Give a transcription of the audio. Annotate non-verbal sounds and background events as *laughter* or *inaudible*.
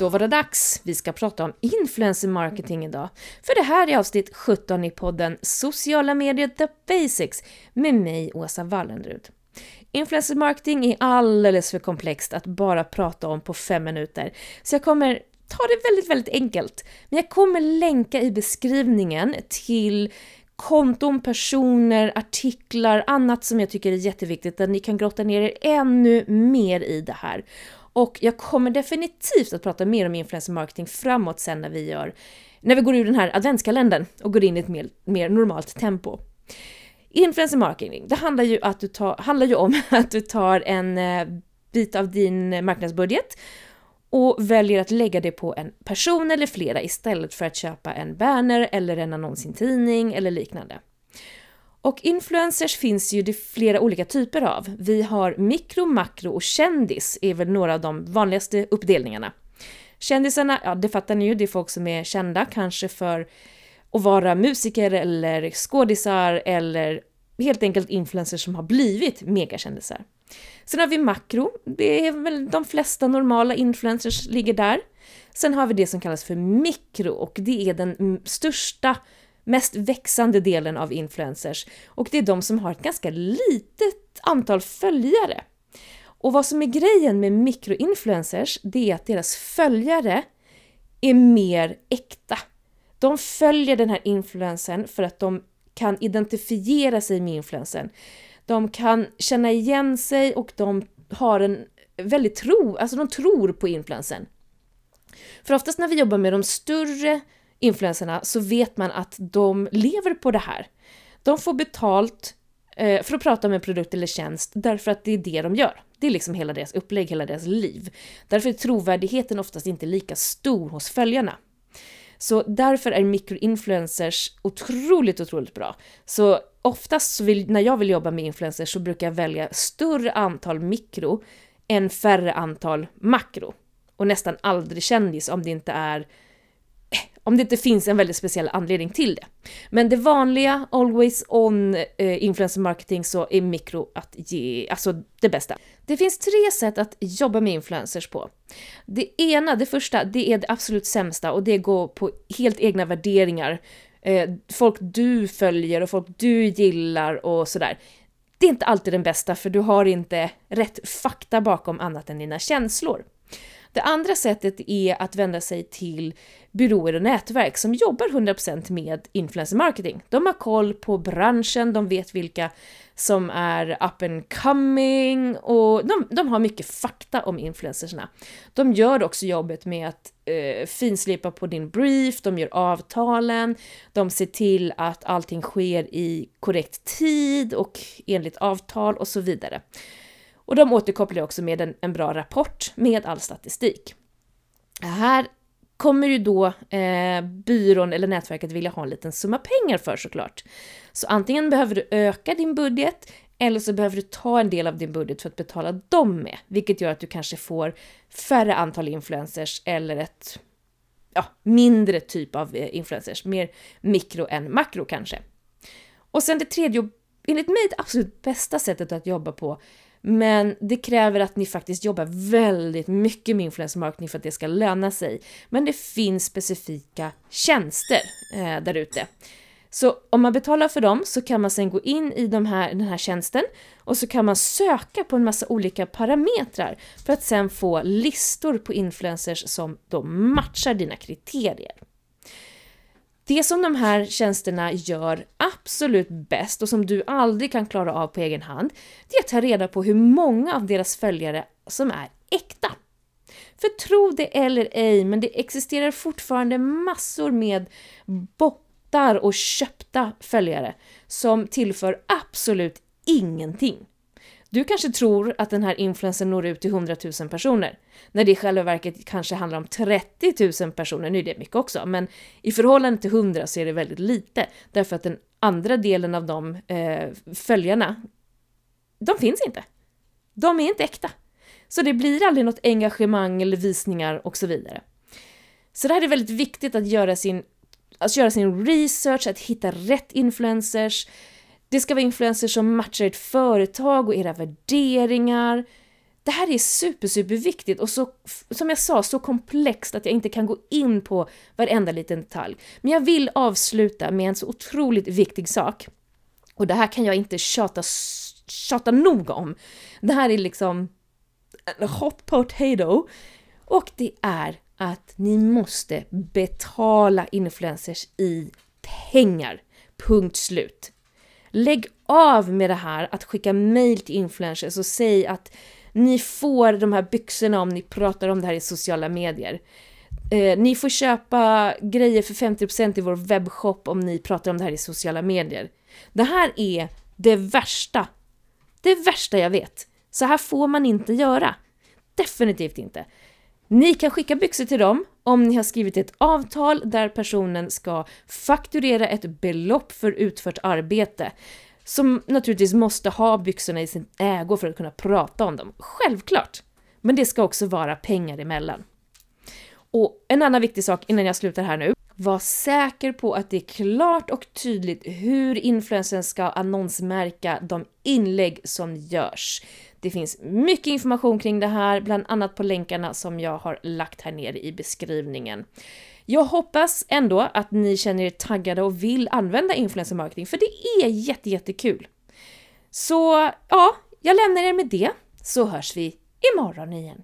Då var det dags! Vi ska prata om influencer marketing idag. För det här är avsnitt 17 i podden Sociala medier the basics med mig, Åsa Wallenrud. Influencer marketing är alldeles för komplext att bara prata om på fem minuter, så jag kommer ta det väldigt, väldigt enkelt. Men jag kommer länka i beskrivningen till konton, personer, artiklar, annat som jag tycker är jätteviktigt, där ni kan grotta ner er ännu mer i det här. Och jag kommer definitivt att prata mer om influencer marketing framåt sen när vi gör, när vi går ur den här adventskalendern och går in i ett mer, mer normalt tempo. Influencer marketing, det handlar ju, att du tar, handlar ju om *laughs* att du tar en eh, bit av din marknadsbudget och väljer att lägga det på en person eller flera istället för att köpa en banner eller en annons i en tidning eller liknande. Och influencers finns ju det flera olika typer av. Vi har mikro, makro och kändis är väl några av de vanligaste uppdelningarna. Kändisarna, ja det fattar ni ju, det är folk som är kända kanske för att vara musiker eller skådisar eller helt enkelt influencers som har blivit megakändisar. Sen har vi makro, det är väl de flesta normala influencers ligger där. Sen har vi det som kallas för mikro och det är den största mest växande delen av influencers och det är de som har ett ganska litet antal följare. Och vad som är grejen med mikroinfluencers, det är att deras följare är mer äkta. De följer den här influensen för att de kan identifiera sig med influensen. De kan känna igen sig och de har en väldigt tro, alltså de tror på influensen. För oftast när vi jobbar med de större influenserna så vet man att de lever på det här. De får betalt eh, för att prata om en produkt eller tjänst därför att det är det de gör. Det är liksom hela deras upplägg, hela deras liv. Därför är trovärdigheten oftast inte lika stor hos följarna. Så därför är mikroinfluencers otroligt, otroligt bra. Så oftast så vill, när jag vill jobba med influencers så brukar jag välja större antal mikro än färre antal makro. Och nästan aldrig kändis om det inte är om det inte finns en väldigt speciell anledning till det. Men det vanliga, always on eh, influencer marketing så är mikro att ge, alltså det bästa. Det finns tre sätt att jobba med influencers på. Det ena, det första, det är det absolut sämsta och det går på helt egna värderingar. Eh, folk du följer och folk du gillar och sådär. Det är inte alltid den bästa för du har inte rätt fakta bakom annat än dina känslor. Det andra sättet är att vända sig till byråer och nätverk som jobbar 100% med influencer marketing. De har koll på branschen, de vet vilka som är up and coming och de, de har mycket fakta om influencersna. De gör också jobbet med att eh, finslipa på din brief, de gör avtalen, de ser till att allting sker i korrekt tid och enligt avtal och så vidare. Och de återkopplar också med en, en bra rapport med all statistik. Här kommer ju då eh, byrån eller nätverket vilja ha en liten summa pengar för såklart. Så antingen behöver du öka din budget eller så behöver du ta en del av din budget för att betala dem med, vilket gör att du kanske får färre antal influencers eller ett ja, mindre typ av eh, influencers, mer mikro än makro kanske. Och sen det tredje, enligt mig det absolut bästa sättet att jobba på, men det kräver att ni faktiskt jobbar väldigt mycket med influencer marketing för att det ska löna sig. Men det finns specifika tjänster eh, där ute. Så om man betalar för dem så kan man sen gå in i de här, den här tjänsten och så kan man söka på en massa olika parametrar för att sen få listor på influencers som då matchar dina kriterier. Det som de här tjänsterna gör absolut bäst och som du aldrig kan klara av på egen hand, det är att ta reda på hur många av deras följare som är äkta. För tro det eller ej, men det existerar fortfarande massor med bottar och köpta följare som tillför absolut ingenting. Du kanske tror att den här influensen når ut till 100 000 personer, när det i själva verket kanske handlar om 30 000 personer. Nu är det mycket också, men i förhållande till 100 så är det väldigt lite, därför att den andra delen av de eh, följarna, de finns inte. De är inte äkta. Så det blir aldrig något engagemang eller visningar och så vidare. Så det här är väldigt viktigt att göra sin, att göra sin research, att hitta rätt influencers, det ska vara influencers som matchar ert företag och era värderingar. Det här är super, super viktigt och så, som jag sa, så komplext att jag inte kan gå in på varenda liten detalj. Men jag vill avsluta med en så otroligt viktig sak. Och det här kan jag inte tjata, tjata nog om. Det här är liksom en hot potato. Och det är att ni måste betala influencers i pengar. Punkt slut. Lägg av med det här att skicka mail till influencers och säg att ni får de här byxorna om ni pratar om det här i sociala medier. Eh, ni får köpa grejer för 50% i vår webbshop om ni pratar om det här i sociala medier. Det här är det värsta. Det värsta jag vet. Så här får man inte göra. Definitivt inte. Ni kan skicka byxor till dem om ni har skrivit ett avtal där personen ska fakturera ett belopp för utfört arbete som naturligtvis måste ha byxorna i sin ägo för att kunna prata om dem. Självklart! Men det ska också vara pengar emellan. Och en annan viktig sak innan jag slutar här nu. Var säker på att det är klart och tydligt hur influencern ska annonsmärka de inlägg som görs. Det finns mycket information kring det här, bland annat på länkarna som jag har lagt här nere i beskrivningen. Jag hoppas ändå att ni känner er taggade och vill använda influencer marketing, för det är jättejättekul. Så ja, jag lämnar er med det, så hörs vi imorgon igen.